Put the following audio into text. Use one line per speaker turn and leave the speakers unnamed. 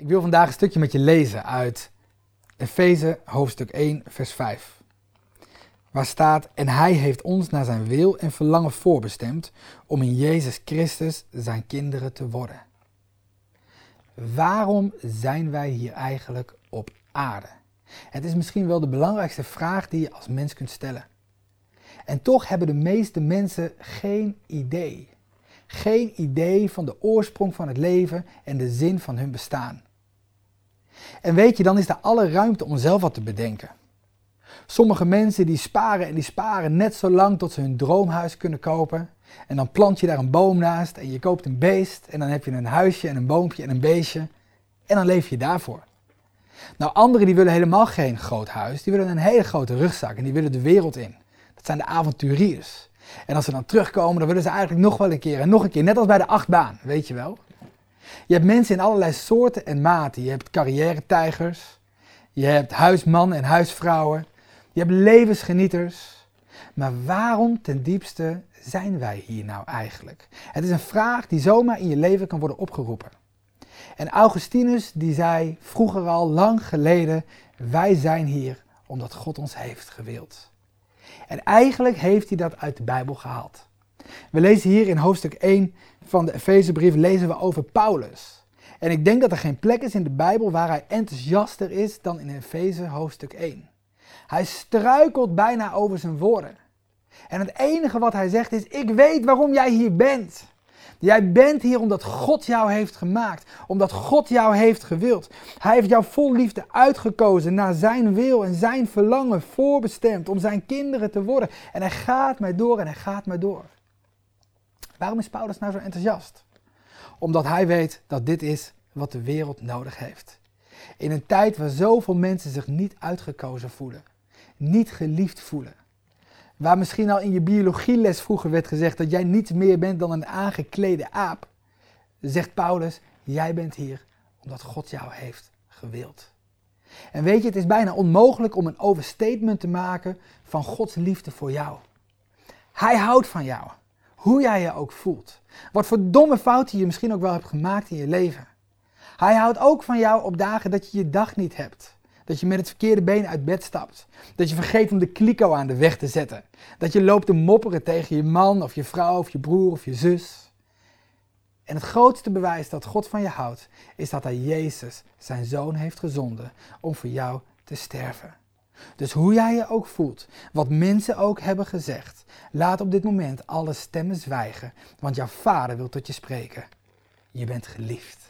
Ik wil vandaag een stukje met je lezen uit Efeze hoofdstuk 1, vers 5. Waar staat: En hij heeft ons naar zijn wil en verlangen voorbestemd om in Jezus Christus zijn kinderen te worden. Waarom zijn wij hier eigenlijk op aarde? Het is misschien wel de belangrijkste vraag die je als mens kunt stellen. En toch hebben de meeste mensen geen idee. Geen idee van de oorsprong van het leven en de zin van hun bestaan. En weet je, dan is er alle ruimte om zelf wat te bedenken. Sommige mensen die sparen en die sparen net zo lang tot ze hun droomhuis kunnen kopen. En dan plant je daar een boom naast en je koopt een beest en dan heb je een huisje en een boompje en een beestje. En dan leef je daarvoor. Nou, anderen die willen helemaal geen groot huis, die willen een hele grote rugzak en die willen de wereld in. Dat zijn de avonturiers. En als ze dan terugkomen, dan willen ze eigenlijk nog wel een keer en nog een keer. Net als bij de achtbaan, weet je wel. Je hebt mensen in allerlei soorten en maten. Je hebt carrière-tijgers. Je hebt huismannen en huisvrouwen. Je hebt levensgenieters. Maar waarom ten diepste zijn wij hier nou eigenlijk? Het is een vraag die zomaar in je leven kan worden opgeroepen. En Augustinus die zei vroeger al, lang geleden, wij zijn hier omdat God ons heeft gewild. En eigenlijk heeft hij dat uit de Bijbel gehaald. We lezen hier in hoofdstuk 1 van de Efezebrief lezen we over Paulus. En ik denk dat er geen plek is in de Bijbel waar hij enthousiaster is dan in Efeze hoofdstuk 1. Hij struikelt bijna over zijn woorden. En het enige wat hij zegt is: Ik weet waarom jij hier bent. Jij bent hier omdat God jou heeft gemaakt, omdat God jou heeft gewild. Hij heeft jou vol liefde uitgekozen naar zijn wil en zijn verlangen voorbestemd om zijn kinderen te worden. En hij gaat maar door en hij gaat maar door. Waarom is Paulus nou zo enthousiast? Omdat hij weet dat dit is wat de wereld nodig heeft. In een tijd waar zoveel mensen zich niet uitgekozen voelen, niet geliefd voelen. Waar misschien al in je biologieles vroeger werd gezegd dat jij niets meer bent dan een aangeklede aap, zegt Paulus, jij bent hier omdat God jou heeft gewild. En weet je, het is bijna onmogelijk om een overstatement te maken van Gods liefde voor jou. Hij houdt van jou. Hoe jij je ook voelt. Wat voor domme fouten je misschien ook wel hebt gemaakt in je leven. Hij houdt ook van jou op dagen dat je je dag niet hebt. Dat je met het verkeerde been uit bed stapt. Dat je vergeet om de kliko aan de weg te zetten. Dat je loopt te mopperen tegen je man of je vrouw of je broer of je zus. En het grootste bewijs dat God van je houdt, is dat hij Jezus, zijn zoon, heeft gezonden om voor jou te sterven. Dus hoe jij je ook voelt, wat mensen ook hebben gezegd, laat op dit moment alle stemmen zwijgen, want jouw vader wil tot je spreken. Je bent geliefd.